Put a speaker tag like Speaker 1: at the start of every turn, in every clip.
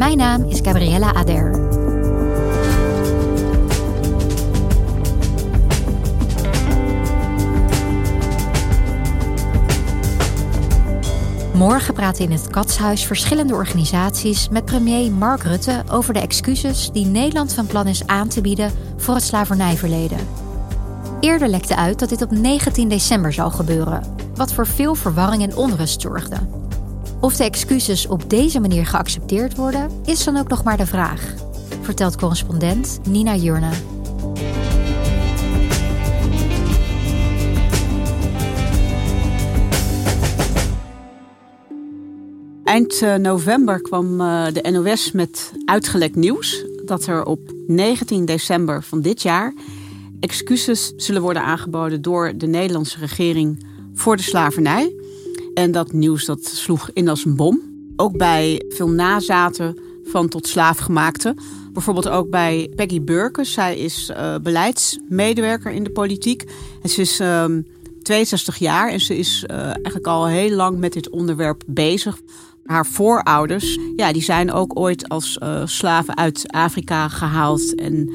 Speaker 1: Mijn naam is Gabriella Ader. Morgen praten in het Katshuis verschillende organisaties met premier Mark Rutte over de excuses die Nederland van plan is aan te bieden voor het slavernijverleden. Eerder lekte uit dat dit op 19 december zou gebeuren, wat voor veel verwarring en onrust zorgde. Of de excuses op deze manier geaccepteerd worden, is dan ook nog maar de vraag, vertelt correspondent Nina Jurne.
Speaker 2: Eind eh, november kwam eh, de NOS met uitgelekt nieuws dat er op 19 december van dit jaar excuses zullen worden aangeboden door de Nederlandse regering voor de slavernij. En dat nieuws dat sloeg in als een bom. Ook bij veel nazaten van tot slaafgemaakten. Bijvoorbeeld ook bij Peggy Burkes. Zij is uh, beleidsmedewerker in de politiek. En ze is uh, 62 jaar en ze is uh, eigenlijk al heel lang met dit onderwerp bezig. Haar voorouders, ja, die zijn ook ooit als uh, slaven uit Afrika gehaald en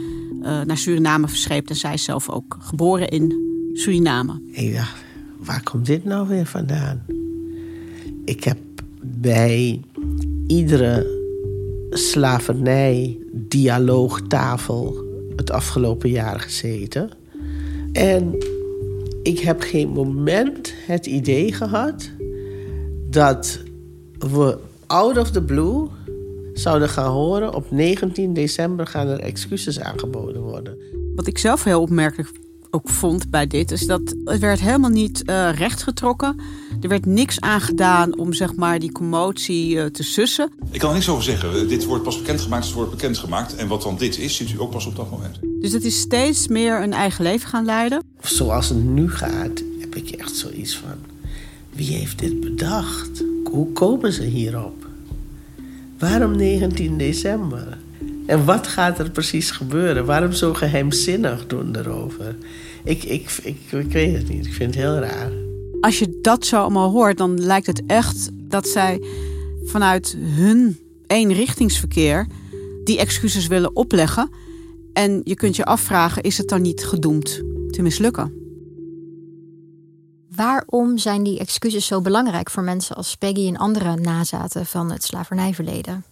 Speaker 2: naar Suriname verscheept. En zij is zelf ook geboren in Suriname.
Speaker 3: Ik dacht, waar komt dit nou weer vandaan? Ik heb bij iedere slavernij-dialoogtafel het afgelopen jaar gezeten. En ik heb geen moment het idee gehad dat we out of the blue zouden gaan horen... op 19 december gaan er excuses aangeboden worden.
Speaker 2: Wat ik zelf heel opmerkelijk ook vond bij dit... is dat het werd helemaal niet uh, rechtgetrokken. Er werd niks aan gedaan om zeg maar, die commotie uh, te sussen.
Speaker 4: Ik kan er niks over zeggen. Dit wordt pas bekendgemaakt, het wordt bekendgemaakt. En wat dan dit is, ziet u ook pas op dat moment.
Speaker 2: Dus het is steeds meer een eigen leven gaan leiden?
Speaker 3: Zoals het nu gaat, heb ik echt zoiets van... wie heeft dit bedacht? Hoe komen ze hierop? Waarom 19 december? En wat gaat er precies gebeuren? Waarom zo geheimzinnig doen erover? Ik, ik, ik, ik weet het niet. Ik vind het heel raar.
Speaker 2: Als je dat zo allemaal hoort, dan lijkt het echt dat zij vanuit hun eenrichtingsverkeer die excuses willen opleggen. En je kunt je afvragen, is het dan niet gedoemd te mislukken?
Speaker 1: Waarom zijn die excuses zo belangrijk voor mensen als Peggy en andere nazaten van het slavernijverleden?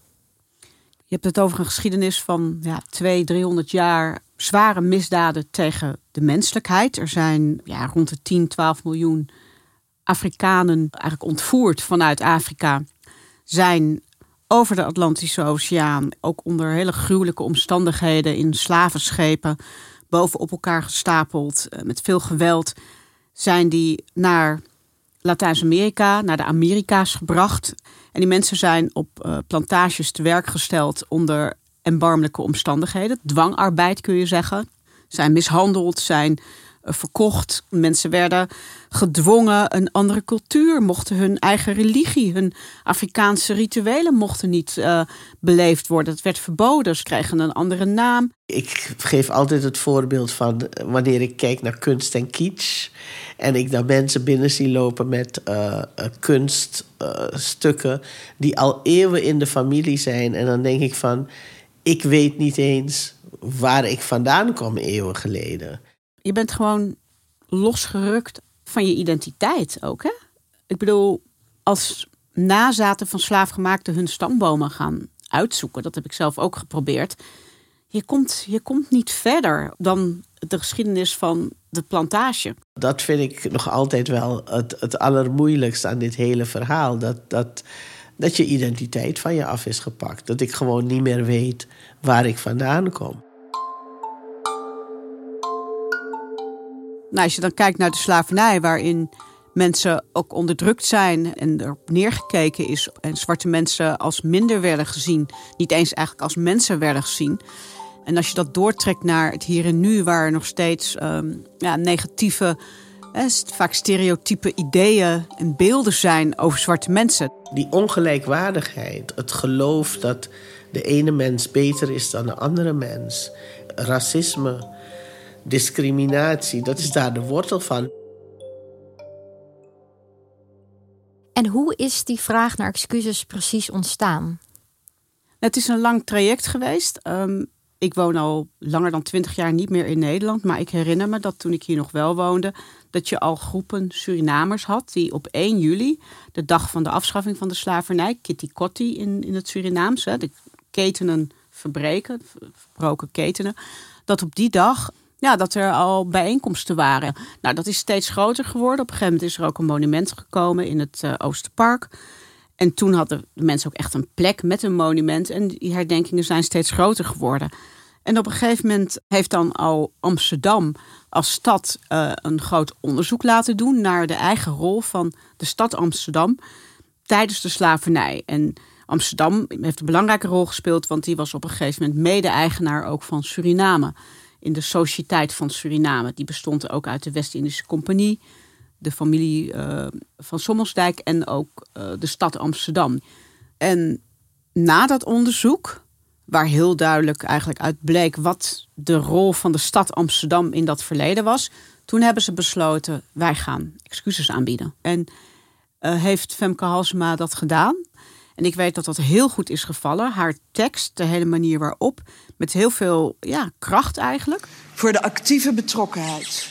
Speaker 2: Je hebt het over een geschiedenis van ja, 200, 300 jaar zware misdaden tegen de menselijkheid. Er zijn ja, rond de 10, 12 miljoen Afrikanen eigenlijk ontvoerd vanuit Afrika. Zijn over de Atlantische Oceaan, ook onder hele gruwelijke omstandigheden in slavenschepen, bovenop elkaar gestapeld, met veel geweld, zijn die naar Latijns-Amerika, naar de Amerika's gebracht. En die mensen zijn op uh, plantages te werk gesteld onder erbarmelijke omstandigheden. Dwangarbeid kun je zeggen. Zijn mishandeld, zijn verkocht. Mensen werden gedwongen een andere cultuur, mochten hun eigen religie, hun Afrikaanse rituelen mochten niet uh, beleefd worden. Het werd verboden, ze kregen een andere naam.
Speaker 3: Ik geef altijd het voorbeeld van wanneer ik kijk naar kunst en kitsch. En ik daar mensen binnen zie lopen met uh, kunststukken die al eeuwen in de familie zijn. En dan denk ik van, ik weet niet eens waar ik vandaan kom eeuwen geleden.
Speaker 2: Je bent gewoon losgerukt van je identiteit ook, hè? Ik bedoel, als nazaten van slaafgemaakten hun stambomen gaan uitzoeken. Dat heb ik zelf ook geprobeerd. Je komt, je komt niet verder dan de geschiedenis van de plantage.
Speaker 3: Dat vind ik nog altijd wel het, het allermoeilijkste aan dit hele verhaal. Dat, dat, dat je identiteit van je af is gepakt. Dat ik gewoon niet meer weet waar ik vandaan kom.
Speaker 2: Nou, als je dan kijkt naar de slavernij, waarin mensen ook onderdrukt zijn en erop neergekeken is en zwarte mensen als minder werden gezien, niet eens eigenlijk als mensen werden gezien. En als je dat doortrekt naar het hier en nu, waar er nog steeds um, ja, negatieve, vaak stereotype ideeën en beelden zijn over zwarte mensen.
Speaker 3: Die ongelijkwaardigheid, het geloof dat de ene mens beter is dan de andere mens, racisme, discriminatie, dat is daar de wortel van.
Speaker 1: En hoe is die vraag naar excuses precies ontstaan?
Speaker 2: Het is een lang traject geweest. Um, ik woon al langer dan twintig jaar niet meer in Nederland. Maar ik herinner me dat toen ik hier nog wel woonde, dat je al groepen Surinamers had die op 1 juli, de dag van de afschaffing van de slavernij, Kitty Kotti in, in het Surinaams, hè, de ketenen verbreken, verbroken ketenen, dat op die dag ja, dat er al bijeenkomsten waren. Nou, dat is steeds groter geworden. Op een gegeven moment is er ook een monument gekomen in het uh, Oosterpark. En toen hadden de mensen ook echt een plek met een monument. En die herdenkingen zijn steeds groter geworden. En op een gegeven moment heeft dan al Amsterdam als stad uh, een groot onderzoek laten doen naar de eigen rol van de stad Amsterdam tijdens de slavernij. En Amsterdam heeft een belangrijke rol gespeeld, want die was op een gegeven moment mede-eigenaar ook van Suriname. In de Sociëteit van Suriname. Die bestond ook uit de West-Indische Compagnie, de familie uh, van Sommelsdijk en ook uh, de stad Amsterdam. En na dat onderzoek waar heel duidelijk eigenlijk uit bleek wat de rol van de stad Amsterdam in dat verleden was. Toen hebben ze besloten, wij gaan excuses aanbieden. En uh, heeft Femke Halsema dat gedaan. En ik weet dat dat heel goed is gevallen. Haar tekst, de hele manier waarop, met heel veel ja, kracht eigenlijk.
Speaker 5: Voor de actieve betrokkenheid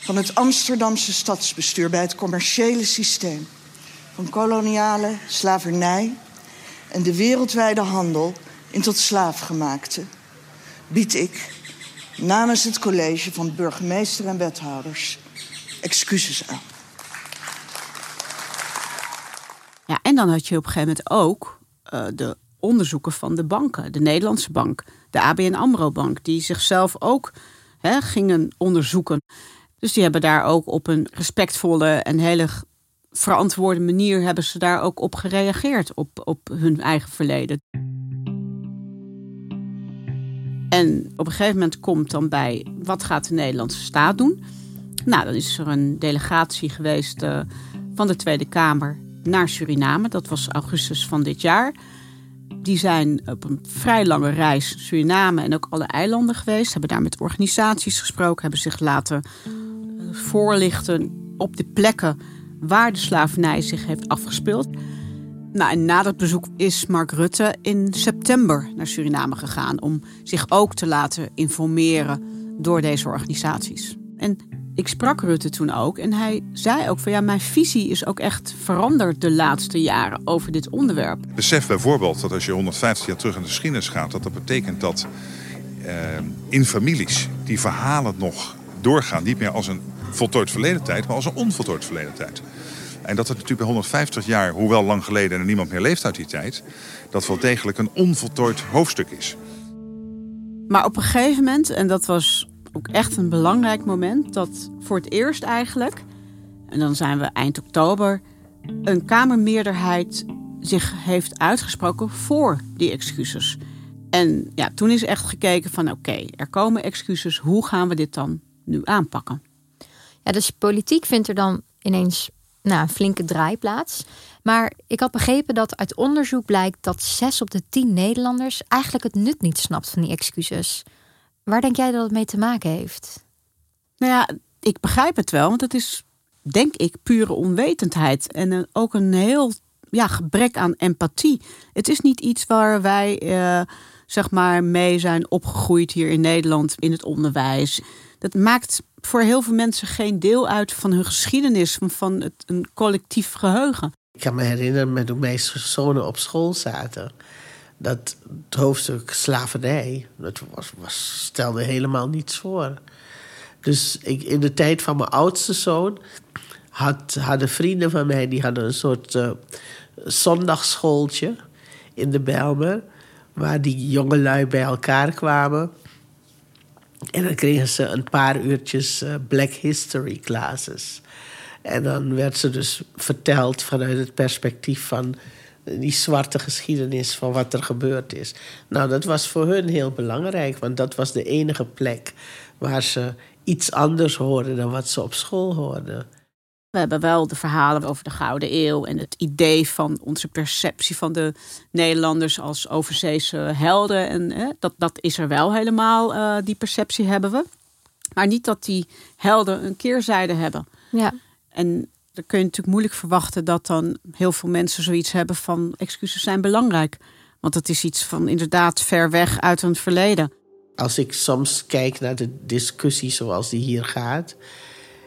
Speaker 5: van het Amsterdamse stadsbestuur bij het commerciële systeem van koloniale slavernij en de wereldwijde handel in tot slaafgemaakte, bied ik namens het college van burgemeester en wethouders excuses aan.
Speaker 2: Ja, en dan had je op een gegeven moment ook uh, de onderzoeken van de banken, de Nederlandse bank, de ABN Amro Bank, die zichzelf ook hè, gingen onderzoeken. Dus die hebben daar ook op een respectvolle en hele verantwoorde manier hebben ze daar ook op gereageerd op, op hun eigen verleden. En op een gegeven moment komt dan bij wat gaat de Nederlandse staat doen? Nou, dan is er een delegatie geweest uh, van de Tweede Kamer naar Suriname. Dat was augustus van dit jaar. Die zijn op een vrij lange reis Suriname en ook alle eilanden geweest. Hebben daar met organisaties gesproken. Hebben zich laten uh, voorlichten op de plekken waar de slavernij zich heeft afgespeeld. Nou, en na dat bezoek is Mark Rutte in september naar Suriname gegaan om zich ook te laten informeren door deze organisaties. En ik sprak Rutte toen ook en hij zei ook van ja, mijn visie is ook echt veranderd de laatste jaren over dit onderwerp.
Speaker 4: Besef bijvoorbeeld dat als je 150 jaar terug in de geschiedenis gaat, dat dat betekent dat eh, in families die verhalen nog doorgaan, niet meer als een voltooid verleden tijd, maar als een onvoltooid verleden tijd. En dat het natuurlijk bij 150 jaar, hoewel lang geleden en niemand meer leeft uit die tijd, dat wel degelijk een onvoltooid hoofdstuk is.
Speaker 2: Maar op een gegeven moment, en dat was ook echt een belangrijk moment, dat voor het eerst eigenlijk, en dan zijn we eind oktober, een Kamermeerderheid zich heeft uitgesproken voor die excuses. En ja, toen is echt gekeken van oké, er komen excuses, hoe gaan we dit dan nu aanpakken?
Speaker 1: Ja, dus politiek vindt er dan ineens nou, een flinke draaiplaats. Maar ik had begrepen dat uit onderzoek blijkt dat zes op de tien Nederlanders eigenlijk het nut niet snapt van die excuses. Waar denk jij dat het mee te maken heeft?
Speaker 2: Nou ja, ik begrijp het wel, want het is denk ik pure onwetendheid en ook een heel ja, gebrek aan empathie. Het is niet iets waar wij uh, zeg maar mee zijn opgegroeid hier in Nederland in het onderwijs. Dat maakt voor heel veel mensen geen deel uit van hun geschiedenis, van het, een collectief geheugen.
Speaker 3: Ik kan me herinneren met hoe mijn zonen op school zaten. Dat het hoofdstuk slavernij, dat was, was, stelde helemaal niets voor. Dus ik, in de tijd van mijn oudste zoon had, hadden vrienden van mij die hadden een soort uh, in de Belmer, waar die jongelui bij elkaar kwamen. En dan kregen ze een paar uurtjes uh, Black History classes. En dan werd ze dus verteld vanuit het perspectief van die zwarte geschiedenis van wat er gebeurd is. Nou, dat was voor hun heel belangrijk, want dat was de enige plek waar ze iets anders hoorden dan wat ze op school hoorden.
Speaker 2: We hebben wel de verhalen over de Gouden Eeuw en het idee van onze perceptie van de Nederlanders als overzeese helden. En hè, dat, dat is er wel helemaal, uh, die perceptie hebben we. Maar niet dat die helden een keerzijde hebben.
Speaker 1: Ja.
Speaker 2: En dan kun je natuurlijk moeilijk verwachten dat dan heel veel mensen zoiets hebben van excuses zijn belangrijk. Want het is iets van inderdaad ver weg uit een verleden.
Speaker 3: Als ik soms kijk naar de discussie zoals die hier gaat,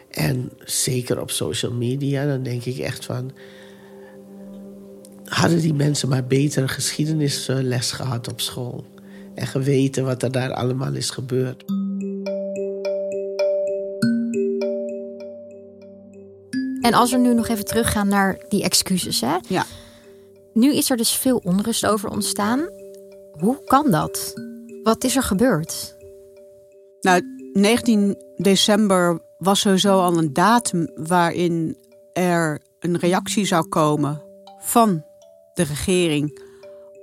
Speaker 3: en zeker op social media, dan denk ik echt van. Hadden die mensen maar betere geschiedenisles gehad op school en geweten wat er daar allemaal is gebeurd.
Speaker 1: En als we nu nog even teruggaan naar die excuses, hè?
Speaker 2: Ja.
Speaker 1: Nu is er dus veel onrust over ontstaan. Hoe kan dat? Wat is er gebeurd?
Speaker 2: Nou, 19 december was sowieso al een datum waarin er een reactie zou komen van de regering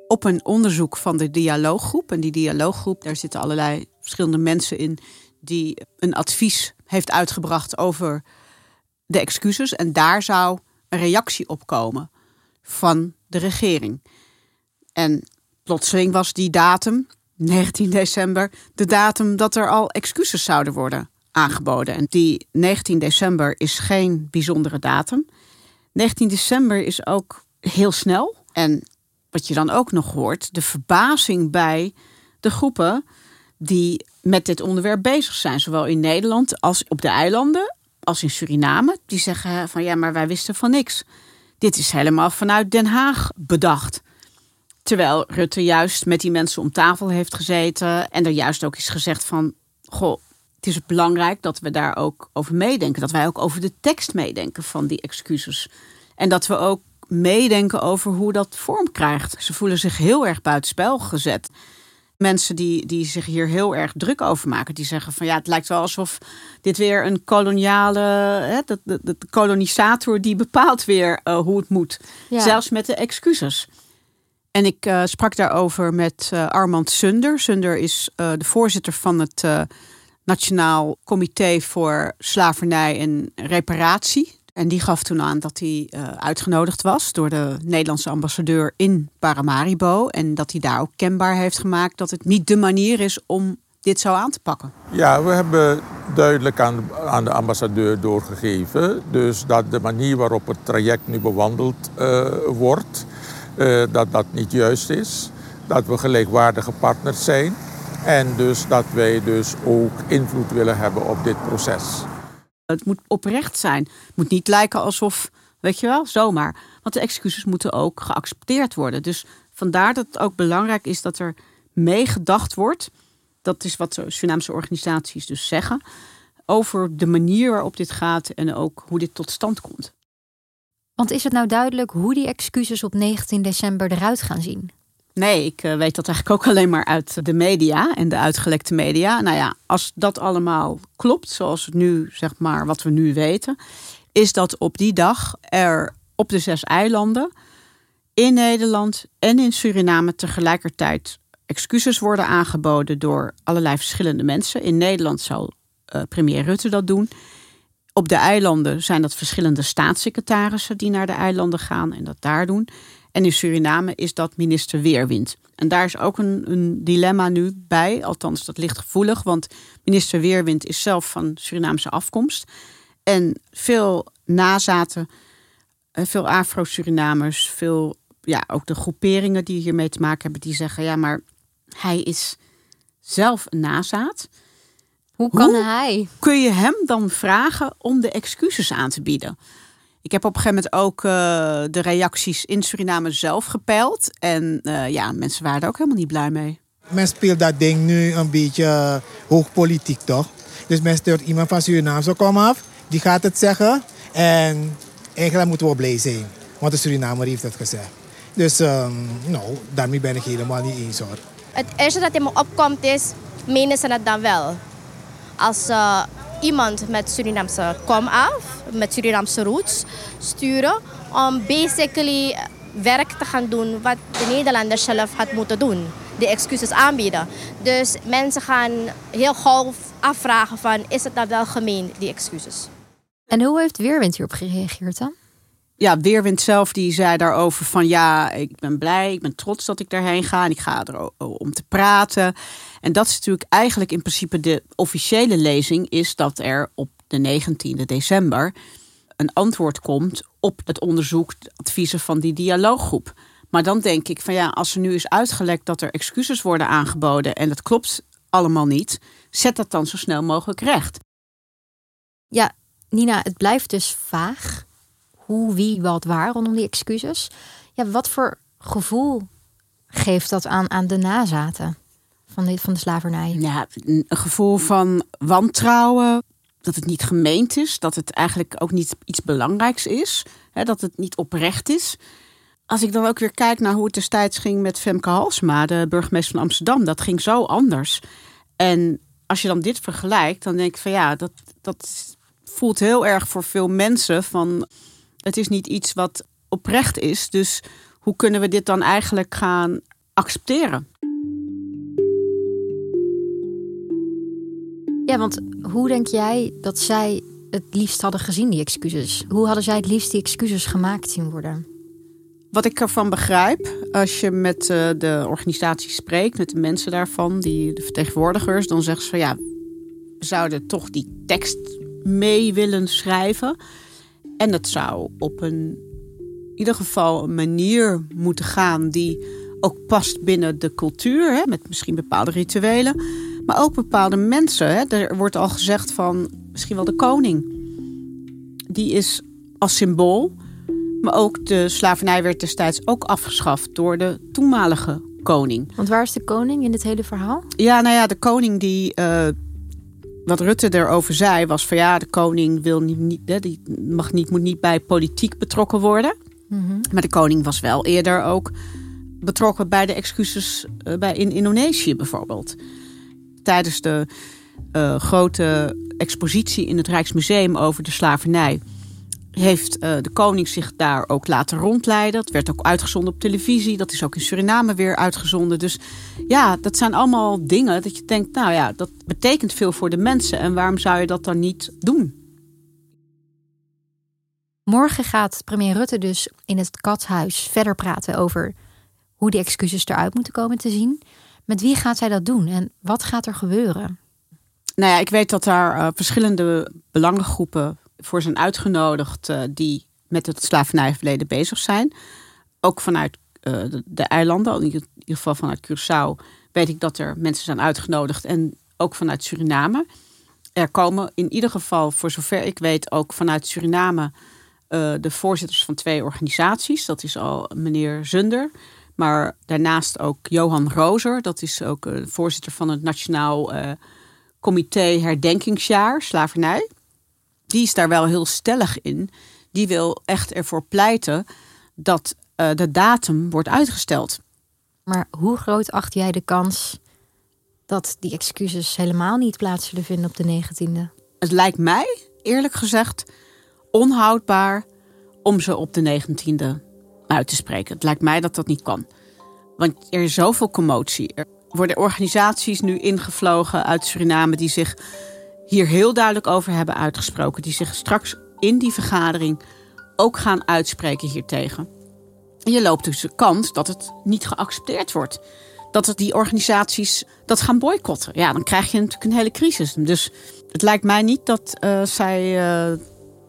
Speaker 2: op een onderzoek van de dialooggroep. En die dialooggroep, daar zitten allerlei verschillende mensen in die een advies heeft uitgebracht over de excuses. En daar zou een reactie op komen van de regering. En plotseling was die datum, 19 december, de datum dat er al excuses zouden worden aangeboden. En die 19 december is geen bijzondere datum. 19 december is ook heel snel. En wat je dan ook nog hoort, de verbazing bij de groepen die met dit onderwerp bezig zijn, zowel in Nederland als op de eilanden als in Suriname, die zeggen van ja, maar wij wisten van niks. Dit is helemaal vanuit Den Haag bedacht. Terwijl Rutte juist met die mensen om tafel heeft gezeten en er juist ook is gezegd van goh, het is belangrijk dat we daar ook over meedenken. Dat wij ook over de tekst meedenken van die excuses. En dat we ook meedenken over hoe dat vorm krijgt. Ze voelen zich heel erg buitenspel gezet mensen die, die zich hier heel erg druk over maken. Die zeggen van ja, het lijkt wel alsof dit weer een koloniale, hè, de, de, de kolonisator die bepaalt weer uh, hoe het moet. Zelfs met de excuses. En ik uh, sprak daarover met uh, Armand Sunder. Sunder is de voorzitter van het Nationaal Comité voor Slavernij en Reparatie. En die gaf toen aan dat hij uh, uitgenodigd was door de Nederlandse ambassadeur in Paramaribo. En dat hij daar ook kenbaar heeft gemaakt dat het niet de manier is om dit zo aan te pakken.
Speaker 6: Ja, we hebben duidelijk aan, aan de ambassadeur doorgegeven. Dus dat de manier waarop het traject nu bewandeld uh, wordt, uh, dat dat niet juist is. Dat we gelijkwaardige partners zijn. En dus dat wij dus ook invloed willen hebben op dit proces.
Speaker 2: Het moet oprecht zijn. Het moet niet lijken alsof, weet je wel, zomaar. Want de excuses moeten ook geaccepteerd worden. Dus vandaar dat het ook belangrijk is dat er meegedacht wordt. Dat is wat Surinaamse organisaties dus zeggen. Over de manier waarop dit gaat en ook hoe dit tot stand komt.
Speaker 1: Want is het nou duidelijk hoe die excuses op 19 december eruit gaan zien?
Speaker 2: Nee, ik eh, weet dat eigenlijk ook alleen maar uit de media en de uitgelekte media. Nou ja, als dat allemaal klopt, zoals het nu, zeg maar, wat we nu weten, is dat op die dag er op de zes eilanden in Nederland en in Suriname tegelijkertijd excuses worden aangeboden door allerlei verschillende mensen. In Nederland zal uh, premier Rutte dat doen. Op de eilanden zijn dat verschillende staatssecretarissen die naar de eilanden gaan en dat daar doen. En in Suriname is dat minister Weerwind. En daar is ook een, een, dilemma nu bij. Althans, dat ligt gevoelig. Want minister Weerwind is zelf van Surinaamse afkomst. En veel nazaten, eh, veel Afro-Surinamers, veel, ja, ook de groeperingen die hiermee te maken hebben, die zeggen: ja, maar hij is zelf een nazaat.
Speaker 1: Hoe kan hij?
Speaker 2: Kun je hem dan vragen om de excuses aan te bieden? Ik heb op een gegeven moment ook uh, de reacties in Suriname zelf gepeild. En uh, ja, mensen waren er ook helemaal niet blij mee.
Speaker 7: Men speelt dat ding nu een beetje hoogpolitiek, toch? Dus men stuurt iemand van Suriname zo kom af. Die gaat het zeggen. En eigenlijk moeten we blij zijn. Want de Surinamer heeft het gezegd. Dus um, nou, daarmee ben ik helemaal niet eens hoor.
Speaker 8: Het eerste dat in me opkomt is, menen ze het dan wel? Als uh, iemand met Surinaamse kom af, met Surinaamse roots, sturen om basically werk te gaan doen wat de Nederlanders zelf had moeten doen. De excuses aanbieden. Dus mensen gaan heel gauw afvragen van, is het nou wel gemeen, die excuses?
Speaker 1: En hoe heeft Weerwind hierop gereageerd dan?
Speaker 2: Ja, Weerwind zelf die zei daarover van ja, ik ben blij, ik ben trots dat ik daarheen ga en ik ga er om te praten. En dat is natuurlijk eigenlijk in principe de officiële lezing is dat er op de 19e december een antwoord komt op het onderzoek, de adviezen van die dialooggroep. Maar dan denk ik van ja, als er nu is uitgelekt dat er excuses worden aangeboden en dat klopt allemaal niet, zet dat dan zo snel mogelijk recht.
Speaker 1: Ja, Nina, het blijft dus vaag. Hoe, wie, wat, waar rondom die excuses. Ja, wat voor gevoel geeft dat aan, aan de nazaten van de, van de slavernij?
Speaker 2: Ja, een gevoel van wantrouwen, dat het niet gemeend is, dat het eigenlijk ook niet iets belangrijks is, hè, dat het niet oprecht is. Als ik dan ook weer kijk naar hoe het destijds ging met Femke Halsma, de burgemeester van Amsterdam, dat ging zo anders. En als je dan dit vergelijkt, dan denk ik van ja, dat, dat voelt heel erg voor veel mensen van het is niet iets wat oprecht is. Dus hoe kunnen we dit dan eigenlijk gaan accepteren?
Speaker 1: Ja, want hoe denk jij dat zij het liefst hadden gezien, die excuses? Hoe hadden zij het liefst die excuses gemaakt zien worden?
Speaker 2: Wat ik ervan begrijp, als je met eh, de organisatie spreekt, met de mensen daarvan, die, de vertegenwoordigers, dan zeggen ze van ja, we zouden toch die tekst mee willen schrijven. En dat zou op een, in ieder geval een manier moeten gaan die ook past binnen de cultuur, hè, met misschien bepaalde rituelen, maar ook bepaalde mensen. Hè. Er wordt al gezegd van misschien wel de koning. Die is als symbool, maar ook de slavernij werd destijds ook afgeschaft door de toenmalige koning.
Speaker 1: Want waar is de koning in dit hele verhaal?
Speaker 2: Ja, nou ja, de koning die uh, wat Rutte erover zei, was van ja, de koning wil niet, niet die mag niet, moet niet bij politiek betrokken worden. Mhm. Maar de koning was wel eerder ook betrokken bij de excuses uh, bij, in Indonesië bijvoorbeeld. Tijdens de uh, grote expositie in het Rijksmuseum over de slavernij heeft uh, de koning zich daar ook laten rondleiden. Dat werd ook uitgezonden op televisie. Dat is ook in Suriname weer uitgezonden. Dus ja, dat zijn allemaal dingen dat je denkt, nou ja, dat betekent veel voor de mensen. En waarom zou je dat dan niet doen?
Speaker 1: Morgen gaat premier Rutte dus in het Katshuis verder praten over hoe die excuses eruit moeten komen te zien. Met wie gaat zij dat doen en wat gaat er gebeuren?
Speaker 2: Nou ja, ik weet dat daar uh, verschillende belangengroepen voor zijn uitgenodigd uh, die met het slavernijverleden bezig zijn. Ook vanuit uh, de, de, eilanden, in ieder geval vanuit Curaçao, weet ik dat er mensen zijn uitgenodigd. En ook vanuit Suriname. Er komen in ieder geval, voor zover ik weet, ook vanuit Suriname uh, de voorzitters van twee organisaties. Dat is al meneer Zunder. Maar daarnaast ook Johan Rozer. Dat is ook voorzitter van het Nationaal Comité Herdenkingsjaar Slavernij die is daar wel heel stellig in. Die wil echt ervoor pleiten dat uh, de datum wordt uitgesteld.
Speaker 1: Maar hoe groot acht jij de kans dat die excuses helemaal niet plaats zullen vinden op de 19e?
Speaker 2: Het lijkt mij, eerlijk gezegd, onhoudbaar om ze op de 19e uit te spreken. Het lijkt mij dat dat niet kan. Want er is zoveel commotie. Er worden organisaties nu ingevlogen uit Suriname die zich hier heel duidelijk over hebben uitgesproken. Die zich straks in die vergadering ook gaan uitspreken hiertegen. En je loopt dus de kans dat het niet geaccepteerd wordt. Dat het die organisaties dat gaan boycotten. Ja, dan krijg je natuurlijk een hele crisis. Dus het lijkt mij niet dat uh, zij uh,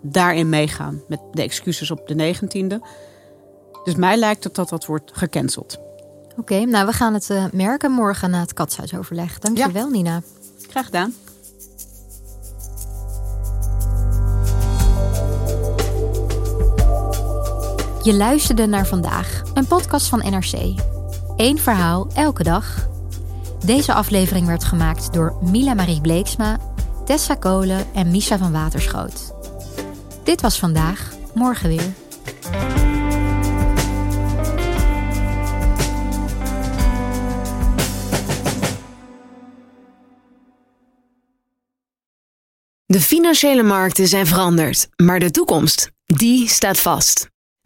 Speaker 2: daarin meegaan met de excuses op de 19e. Dus mij lijkt het dat dat wordt gecanceld.
Speaker 1: Oké, nou we gaan het uh, merken morgen na het katshuisoverleg. Dank je wel, Nina.
Speaker 2: Graag gedaan.
Speaker 1: Je luisterde naar vandaag, een podcast van NRC. Eén verhaal elke dag. Deze aflevering werd gemaakt door Mila Marie Bleeksma, Tessa Kolen en Misha van Waterschoot. Dit was vandaag, morgen weer.
Speaker 9: De financiële markten zijn veranderd, maar de toekomst, die staat vast.